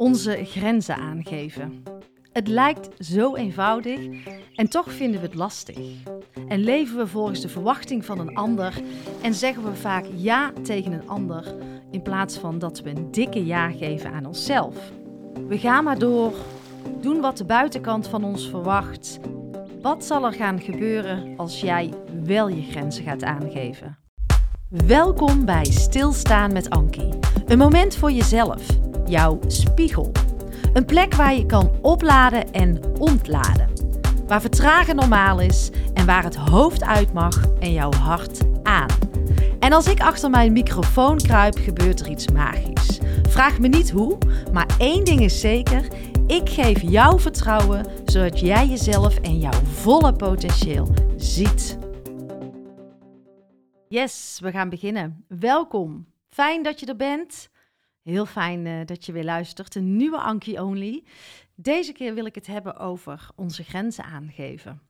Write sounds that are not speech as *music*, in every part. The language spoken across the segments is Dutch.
Onze grenzen aangeven. Het lijkt zo eenvoudig en toch vinden we het lastig. En leven we volgens de verwachting van een ander en zeggen we vaak ja tegen een ander in plaats van dat we een dikke ja geven aan onszelf. We gaan maar door, doen wat de buitenkant van ons verwacht. Wat zal er gaan gebeuren als jij wel je grenzen gaat aangeven? Welkom bij Stilstaan met Ankie. Een moment voor jezelf, jouw spiegel. Een plek waar je kan opladen en ontladen. Waar vertragen normaal is en waar het hoofd uit mag en jouw hart aan. En als ik achter mijn microfoon kruip, gebeurt er iets magisch. Vraag me niet hoe, maar één ding is zeker: ik geef jou vertrouwen zodat jij jezelf en jouw volle potentieel ziet. Yes, we gaan beginnen. Welkom. Fijn dat je er bent. Heel fijn uh, dat je weer luistert. Een nieuwe Anki Only. Deze keer wil ik het hebben over onze grenzen aangeven.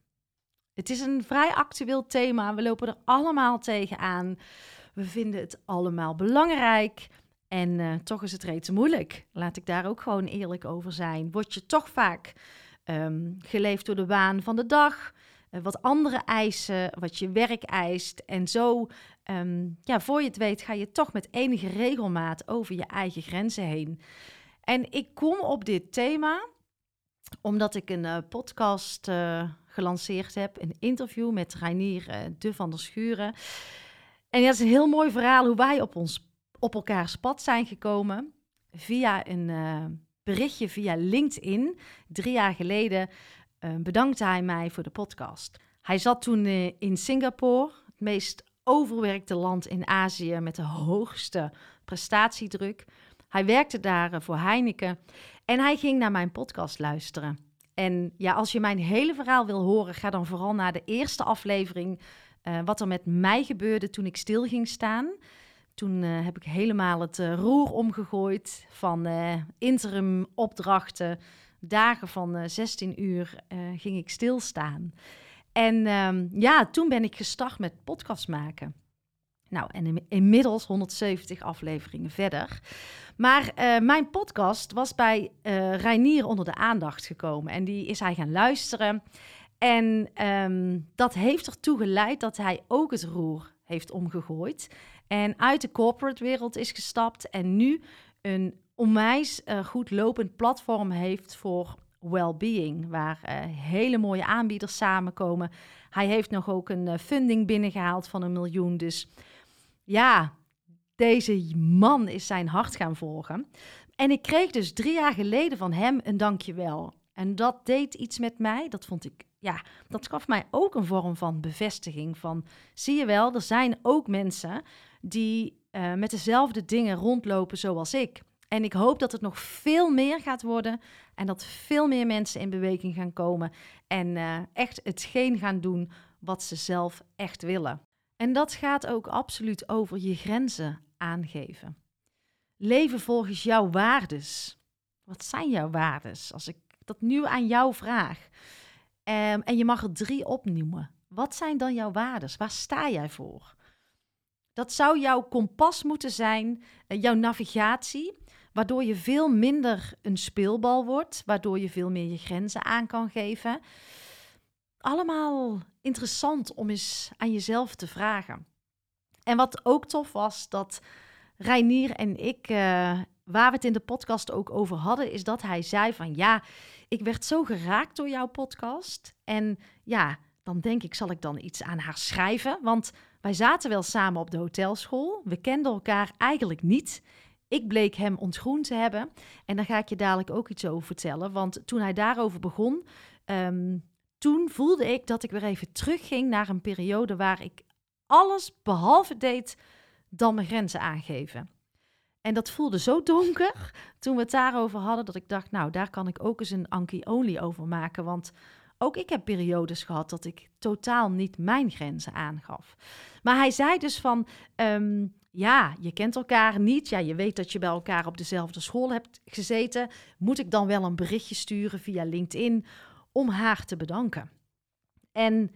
Het is een vrij actueel thema. We lopen er allemaal tegenaan. We vinden het allemaal belangrijk. En uh, toch is het reeds moeilijk. Laat ik daar ook gewoon eerlijk over zijn. Word je toch vaak um, geleefd door de waan van de dag? Uh, wat andere eisen, wat je werk eist. En zo, um, ja, voor je het weet, ga je toch met enige regelmaat over je eigen grenzen heen. En ik kom op dit thema omdat ik een uh, podcast uh, gelanceerd heb, een interview met Reinier de van der Schuren. En dat is een heel mooi verhaal hoe wij op, ons, op elkaars pad zijn gekomen via een berichtje via LinkedIn. Drie jaar geleden bedankte hij mij voor de podcast. Hij zat toen uh, in Singapore, het meest overwerkte land in Azië met de hoogste prestatiedruk. Hij werkte daar uh, voor Heineken en hij ging naar mijn podcast luisteren. En ja, als je mijn hele verhaal wil horen, ga dan vooral naar de eerste aflevering. wat er met mij gebeurde toen ik stil ging staan. Toen heb ik helemaal het roer omgegooid van interim opdrachten dagen van uh, 16 uur uh, ging ik stilstaan. En um, ja, toen ben ik gestart met podcast maken. Nou, en in, inmiddels 170 afleveringen verder. Maar uh, mijn podcast was bij Reinier onder de aandacht gekomen. En die is hij gaan luisteren. En um, dat heeft ertoe geleid dat hij ook het roer heeft omgegooid. En uit de corporate wereld is gestapt. En nu een onwijs uh, goed lopend platform heeft voor well-being, waar uh, hele mooie aanbieders samenkomen. Hij heeft nog ook een uh, funding binnengehaald van een miljoen. Dus ja, deze man is zijn hart gaan volgen. En ik kreeg dus drie jaar geleden van hem een dankjewel. En dat deed iets met mij. Dat vond ik, ja, dat gaf mij ook een vorm van bevestiging. Van, zie je wel, er zijn ook mensen die met dezelfde dingen rondlopen zoals ik. En ik hoop dat het nog veel meer gaat worden en dat veel meer mensen in beweging gaan komen en uh, echt hetgeen gaan doen wat ze zelf echt willen. En dat gaat ook absoluut over je grenzen aangeven. Leven volgens jouw waardes. Wat zijn jouw waardes? Als ik dat nu aan jou vraag. Um, en je mag er drie opnoemen. Wat zijn dan jouw waardes? Waar sta jij voor? Dat zou jouw kompas moeten zijn, uh, jouw navigatie waardoor je veel minder een speelbal wordt, waardoor je veel meer je grenzen aan kan geven. Allemaal interessant om eens aan jezelf te vragen. En wat ook tof was, dat Reinier en ik, uh, waar we het in de podcast ook over hadden, is dat hij zei van ja, ik werd zo geraakt door jouw podcast. En ja, dan denk ik, zal ik dan iets aan haar schrijven? Want wij zaten wel samen op de hotelschool. We kenden elkaar eigenlijk niet. Ik bleek hem ontgroend te hebben. En daar ga ik je dadelijk ook iets over vertellen. Want toen hij daarover begon, um, toen voelde ik dat ik weer even terugging naar een periode waar ik alles behalve deed dan mijn grenzen aangeven. En dat voelde zo donker *laughs* toen we het daarover hadden, dat ik dacht, nou, daar kan ik ook eens een Anki Only over maken. Want ook ik heb periodes gehad dat ik totaal niet mijn grenzen aangaf. Maar hij zei dus van, um, ja, je kent elkaar niet. Ja, je weet dat je bij elkaar op dezelfde school hebt gezeten. Moet ik dan wel een berichtje sturen via LinkedIn om haar te bedanken? En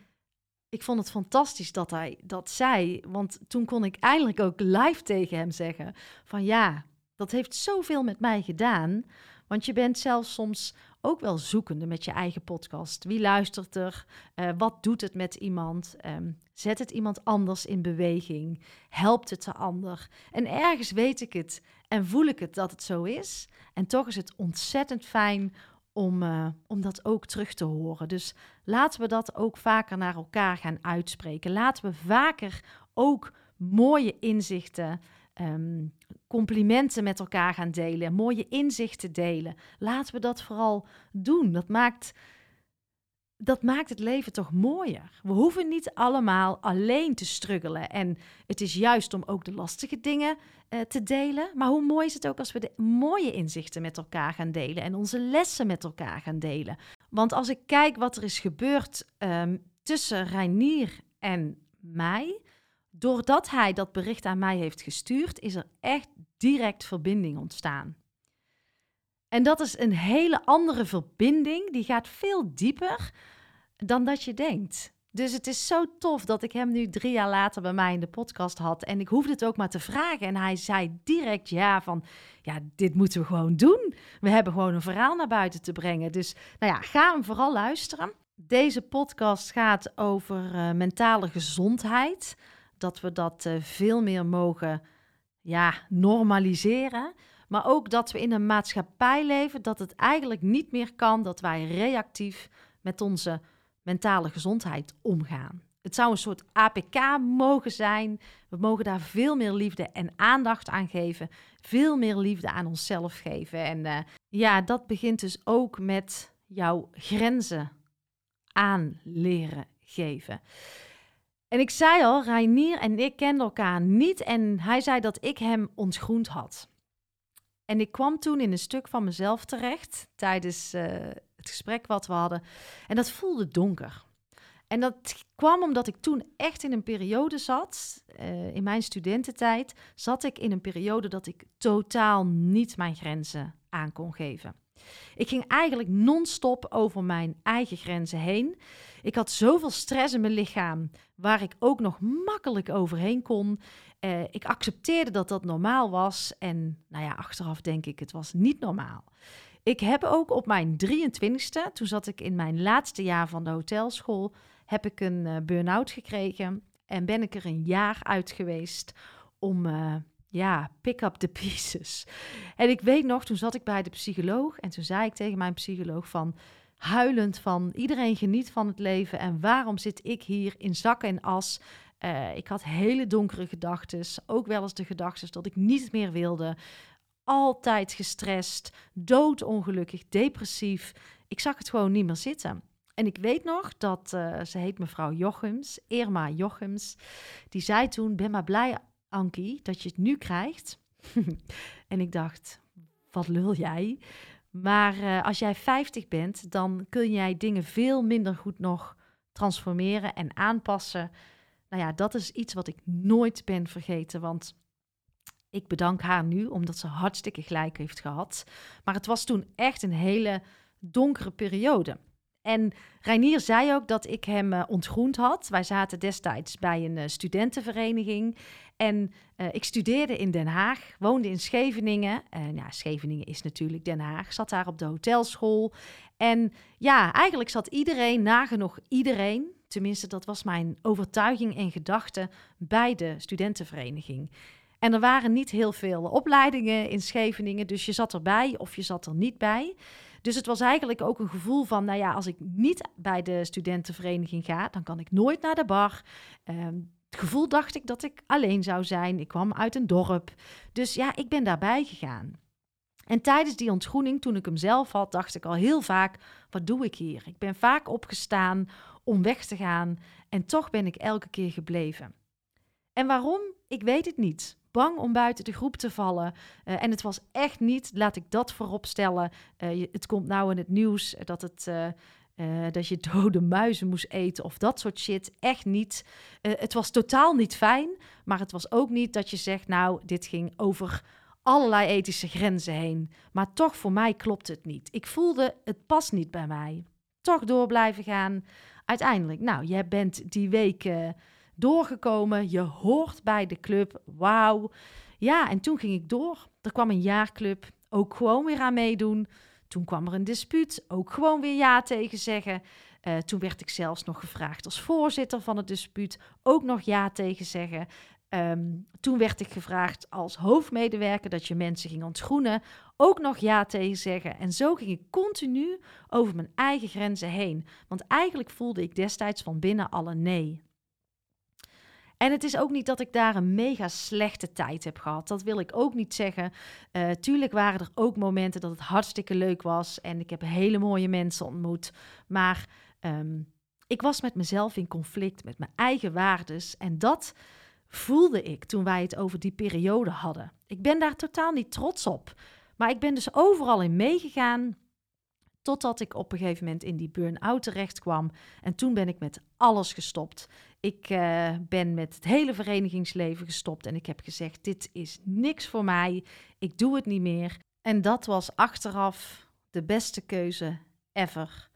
ik vond het fantastisch dat hij dat zei, want toen kon ik eindelijk ook live tegen hem zeggen van ja, Dat heeft zoveel met mij gedaan. Want je bent zelfs soms ook wel zoekende met je eigen podcast. Wie luistert er? Uh, wat doet het met iemand? Um, zet het iemand anders in beweging? Helpt het de ander? En ergens weet ik het en voel ik het dat het zo is. En toch is het ontzettend fijn om, uh, om dat ook terug te horen. Dus laten we dat ook vaker naar elkaar gaan uitspreken. Laten we vaker ook mooie inzichten um, complimenten met elkaar gaan delen, mooie inzichten delen. Laten we dat vooral doen. Dat maakt, dat maakt het leven toch mooier. We hoeven niet allemaal alleen te struggelen. En het is juist om ook de lastige dingen uh, te delen. Maar hoe mooi is het ook als we de mooie inzichten met elkaar gaan delen en onze lessen met elkaar gaan delen. Want als ik kijk wat er is gebeurd um, tussen Reinier en mij, doordat hij dat bericht aan mij heeft gestuurd, is er echt direct verbinding ontstaan. En dat is een hele andere verbinding, die gaat veel dieper dan dat je denkt. Dus het is zo tof dat ik hem nu drie jaar later bij mij in de podcast had. En ik hoefde het ook maar te vragen. En hij zei direct ja van, ja, dit moeten we gewoon doen. We hebben gewoon een verhaal naar buiten te brengen. Dus nou ja, ga hem vooral luisteren. Deze podcast gaat over uh, mentale gezondheid dat we dat uh, veel meer mogen ja, normaliseren. Maar ook dat we in een maatschappij leven dat het eigenlijk niet meer kan dat wij reactief met onze mentale gezondheid omgaan. Het zou een soort APK mogen zijn. We mogen daar veel meer liefde en aandacht aan geven. Veel meer liefde aan onszelf geven. En uh, ja, dat begint dus ook met jouw grenzen aanleren geven. En ik zei al, Reinier en ik kenden elkaar niet en hij zei dat ik hem ontgroend had. En ik kwam toen in een stuk van mezelf terecht tijdens uh, het gesprek wat we hadden. En dat voelde donker. En dat kwam omdat ik toen echt in een periode zat, uh, in mijn studententijd, zat ik in een periode dat ik totaal niet mijn grenzen aan kon geven. Ik ging eigenlijk non-stop over mijn eigen grenzen heen. Ik had zoveel stress in mijn lichaam, waar ik ook nog makkelijk overheen kon. Uh, ik accepteerde dat dat normaal was. En nou ja, achteraf denk ik, het was niet normaal. Ik heb ook op mijn 23ste, toen zat ik in mijn laatste jaar van de hotelschool, heb ik een uh, burn-out gekregen. En ben ik er een jaar uit geweest om uh, ja, pick up the pieces. En ik weet nog, toen zat ik bij de psycholoog en toen zei ik tegen mijn psycholoog van huilend van iedereen geniet van het leven en waarom zit ik hier in zak en as? Uh, ik had hele donkere gedachten, ook wel eens de gedachten dat ik niet meer wilde. Altijd gestrest, doodongelukkig, depressief. Ik zag het gewoon niet meer zitten. En ik weet nog dat uh, ze heet mevrouw Jochems, Irma Jochems. Die zei toen: Ben maar blij Ankie, dat je het nu krijgt. *laughs* en ik dacht, wat lul jij? Maar uh, als jij 50 bent, dan kun jij dingen veel minder goed nog transformeren en aanpassen. Nou ja, dat is iets wat ik nooit ben vergeten, want ik bedank haar nu omdat ze hartstikke gelijk heeft gehad. Maar het was toen echt een hele donkere periode. En Reinier zei ook dat ik hem uh, ontgroend had. Wij zaten destijds bij een uh, studentenvereniging. En uh, ik studeerde in Den Haag, woonde in Scheveningen. En ja, Scheveningen is natuurlijk Den Haag. Zat daar op de hotelschool. En ja, eigenlijk zat iedereen, nagenoeg iedereen, tenminste dat was mijn overtuiging en gedachte, bij de studentenvereniging. En er waren niet heel veel opleidingen in Scheveningen, dus je zat erbij of je zat er niet bij. Dus het was eigenlijk ook een gevoel van, nou ja, als ik niet bij de studentenvereniging ga, dan kan ik nooit naar de bar. Um, het gevoel dacht ik dat ik alleen zou zijn. Ik kwam uit een dorp. Dus ja, ik ben daarbij gegaan. En tijdens die ontgroening, toen ik hem zelf had, dacht ik al heel vaak: wat doe ik hier? Ik ben vaak opgestaan om weg te gaan en toch ben ik elke keer gebleven. En waarom? Ik weet het niet. Bang om buiten de groep te vallen. Uh, en het was echt niet, laat ik dat voorop stellen. Uh, het komt nou in het nieuws dat het. Dat je *laughs* dode muizen moest eten of dat soort shit. Echt niet. Het was totaal niet fijn. Maar het was ook niet dat je zegt, nou, dit ging over allerlei ethische grenzen heen. Maar toch, voor mij klopt het niet. Ik voelde, het past niet bij mij. Toch door blijven gaan. Uiteindelijk, nou, je bent die week uh, doorgekomen. Je hoort bij de club. Wauw. ja, en toen ging ik door. Er kwam een jaarclub, ook gewoon weer aan meedoen. Toen kwam er een dispuut, ook gewoon weer ja tegen zeggen. Uh, toen werd ik zelfs nog gevraagd als voorzitter van het dispuut, ook nog ja tegen zeggen. Um, toen werd ik gevraagd als hoofdmedewerker dat je mensen ging ontgroenen, ook nog ja tegen zeggen. En zo ging ik continu over mijn eigen grenzen heen. Want eigenlijk voelde ik destijds van binnen alle nee. En het is ook niet dat ik daar een mega slechte tijd heb gehad. Dat wil ik ook niet zeggen. Uh, tuurlijk waren er ook momenten dat het hartstikke leuk was. En ik heb hele mooie mensen ontmoet. Maar um, ik was met mezelf in conflict, met mijn eigen waardes. En dat voelde ik toen wij het over die periode hadden. Ik ben daar totaal niet trots op. Maar ik ben dus overal in meegegaan. Totdat ik op een gegeven moment in die burn-out terecht kwam. En toen ben ik met alles gestopt. Ik uh, ben met het hele verenigingsleven gestopt. En ik heb gezegd: Dit is niks voor mij. Ik doe het niet meer. En dat was achteraf de beste keuze ever.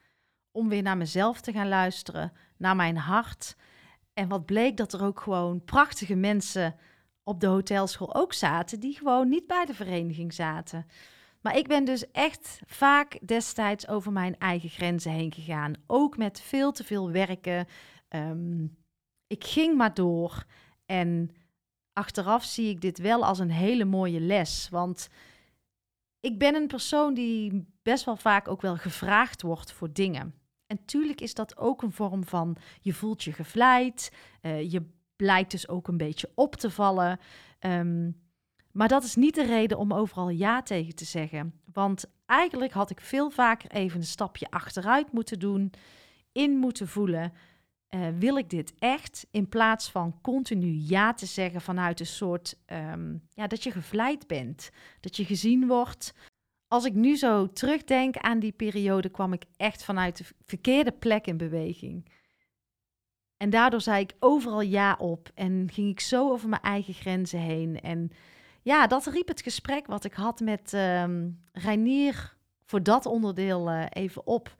Om weer naar mezelf te gaan luisteren, naar mijn hart. En wat bleek dat er ook gewoon prachtige mensen op de hotelschool ook zaten, die gewoon niet bij de vereniging zaten. Maar ik ben dus echt vaak destijds over mijn eigen grenzen heen gegaan. Ook met veel te veel werken. Ehm, ik ging maar door. En achteraf zie ik dit wel als een hele mooie les. Want ik ben een persoon die best wel vaak ook wel gevraagd wordt voor dingen. En tuurlijk is dat ook een vorm van je voelt je gevleid. Uh, je blijkt dus ook een beetje op te vallen. Um, maar dat is niet de reden om overal ja tegen te zeggen. Want eigenlijk had ik veel vaker even een stapje achteruit moeten doen, in moeten voelen. Uh, wil ik dit echt? In plaats van continu ja te zeggen vanuit een soort um, ja, dat je gevleid bent, dat je gezien wordt. Als ik nu zo terugdenk aan die periode, kwam ik echt vanuit de verkeerde plek in beweging. En daardoor zei ik overal ja op en ging ik zo over mijn eigen grenzen heen. En ja, dat riep het gesprek wat ik had met um, Reinier voor dat onderdeel uh, even op.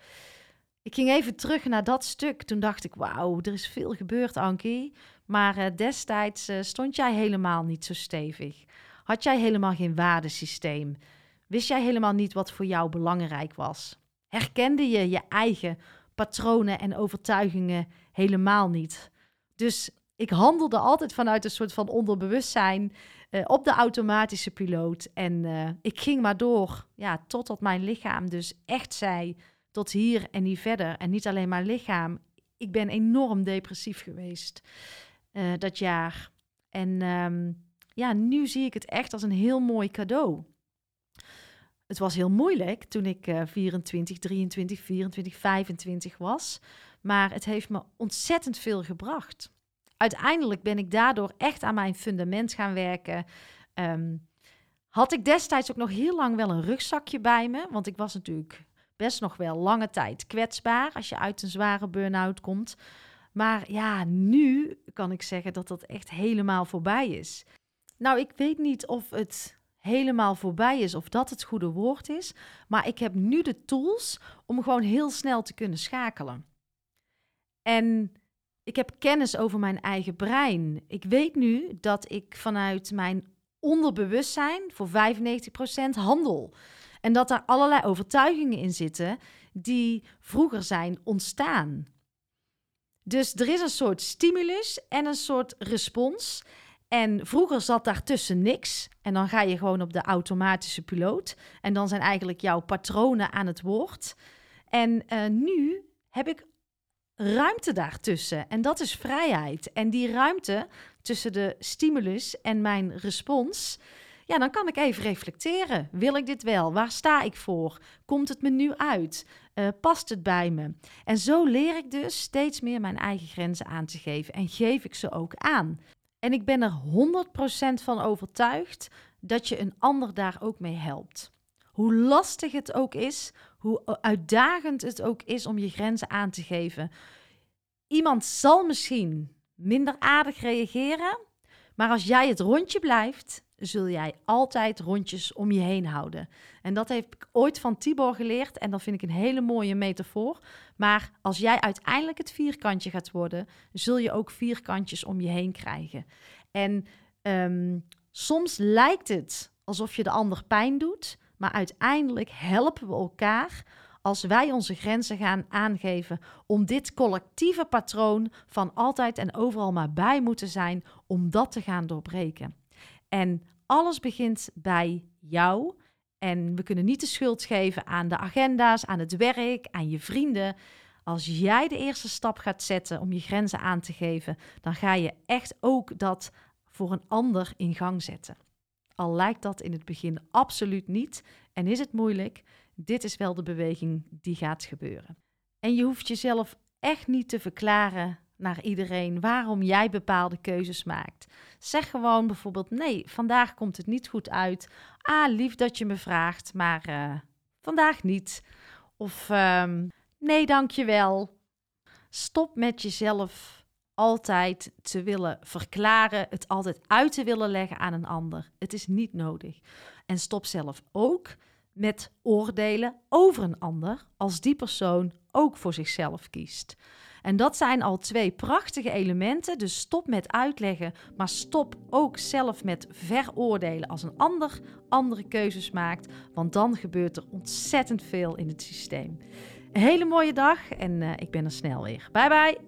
Ik ging even terug naar dat stuk. Toen dacht ik, wauw, er is veel gebeurd, Ankie. Maar uh, destijds uh, stond jij helemaal niet zo stevig. Had jij helemaal geen waardesysteem. Wist jij helemaal niet wat voor jou belangrijk was. Herkende je je eigen patronen en overtuigingen helemaal niet. Dus ik handelde altijd vanuit een soort van onderbewustzijn uh, op de automatische piloot. En uh, ik ging maar door, ja, totdat mijn lichaam dus echt zei tot hier en niet verder. En niet alleen mijn lichaam. Ik ben enorm depressief geweest uh, dat jaar. En um, ja, nu zie ik het echt als een heel mooi cadeau. Het was heel moeilijk toen ik uh, 24, 23, 24, 25 was. Maar het heeft me ontzettend veel gebracht uiteindelijk ben ik daardoor echt aan mijn fundament gaan werken. Um, had ik destijds ook nog heel lang wel een rugzakje bij me, want ik was natuurlijk best nog wel lange tijd kwetsbaar als je uit een zware burn-out komt. Maar ja, nu kan ik zeggen dat dat echt helemaal voorbij is. Nou, ik weet niet of het helemaal voorbij is of dat het goede woord is, maar ik heb nu de tools om gewoon heel snel te kunnen schakelen. En ik heb kennis over mijn eigen brein. Ik weet nu dat ik vanuit mijn onderbewustzijn voor 95% handel. En dat daar allerlei overtuigingen in zitten die vroeger zijn ontstaan. Dus er is een soort stimulus en een soort respons. En vroeger zat daartussen niks. En dan ga je gewoon op de automatische piloot. En dan zijn eigenlijk jouw patronen aan het woord. En uh, nu heb ik ruimte daartussen. En dat is vrijheid. En die ruimte tussen de stimulus en mijn respons. Ja, dan kan ik even reflecteren. Wil ik dit wel? Waar sta ik voor? Komt het me nu uit? Uh, past het bij me? En zo leer ik dus steeds meer mijn eigen grenzen aan te geven. En geef ik ze ook aan. En ik ben er 100% van overtuigd dat je een ander daar ook mee helpt. Hoe lastig het ook is, hoe uitdagend het ook is om je grenzen aan te geven. Iemand zal misschien minder aardig reageren, maar als jij het rondje blijft, zul jij altijd rondjes om je heen houden. En dat heb ik ooit van Tibor geleerd en dat vind ik een hele mooie metafoor. Maar als jij uiteindelijk het vierkantje gaat worden, zul je ook vierkantjes om je heen krijgen. En um, Soms lijkt het alsof je de ander pijn doet, maar uiteindelijk helpen we elkaar als wij onze grenzen gaan aangeven om dit collectieve patroon van altijd en overal maar bij moeten zijn, om dat te gaan doorbreken. En alles begint bij jou. En we kunnen niet de schuld geven aan de agenda's, aan het werk, aan je vrienden. Als jij de eerste stap gaat zetten om je grenzen aan te geven, dan ga je echt ook dat voor een ander in gang zetten. Al lijkt dat in het begin absoluut niet en is het moeilijk, dit is wel de beweging die gaat gebeuren. En je hoeft jezelf echt niet te verklaren naar iedereen waarom jij bepaalde keuzes maakt. Zeg gewoon bijvoorbeeld: nee, vandaag komt het niet goed uit. Ah, lief dat je me vraagt, maar uh, vandaag niet. Of um, nee, dankjewel. Stop met jezelf altijd te willen verklaren, het altijd uit te willen leggen aan een ander. Het is niet nodig. En stop zelf ook met oordelen over een ander als die persoon ook voor zichzelf kiest. En dat zijn al twee prachtige elementen. Dus stop met uitleggen, maar stop ook zelf met veroordelen als een ander andere keuzes maakt. Want dan gebeurt er ontzettend veel in het systeem. Een hele mooie dag en uh, ik ben er snel weer. Bye bye.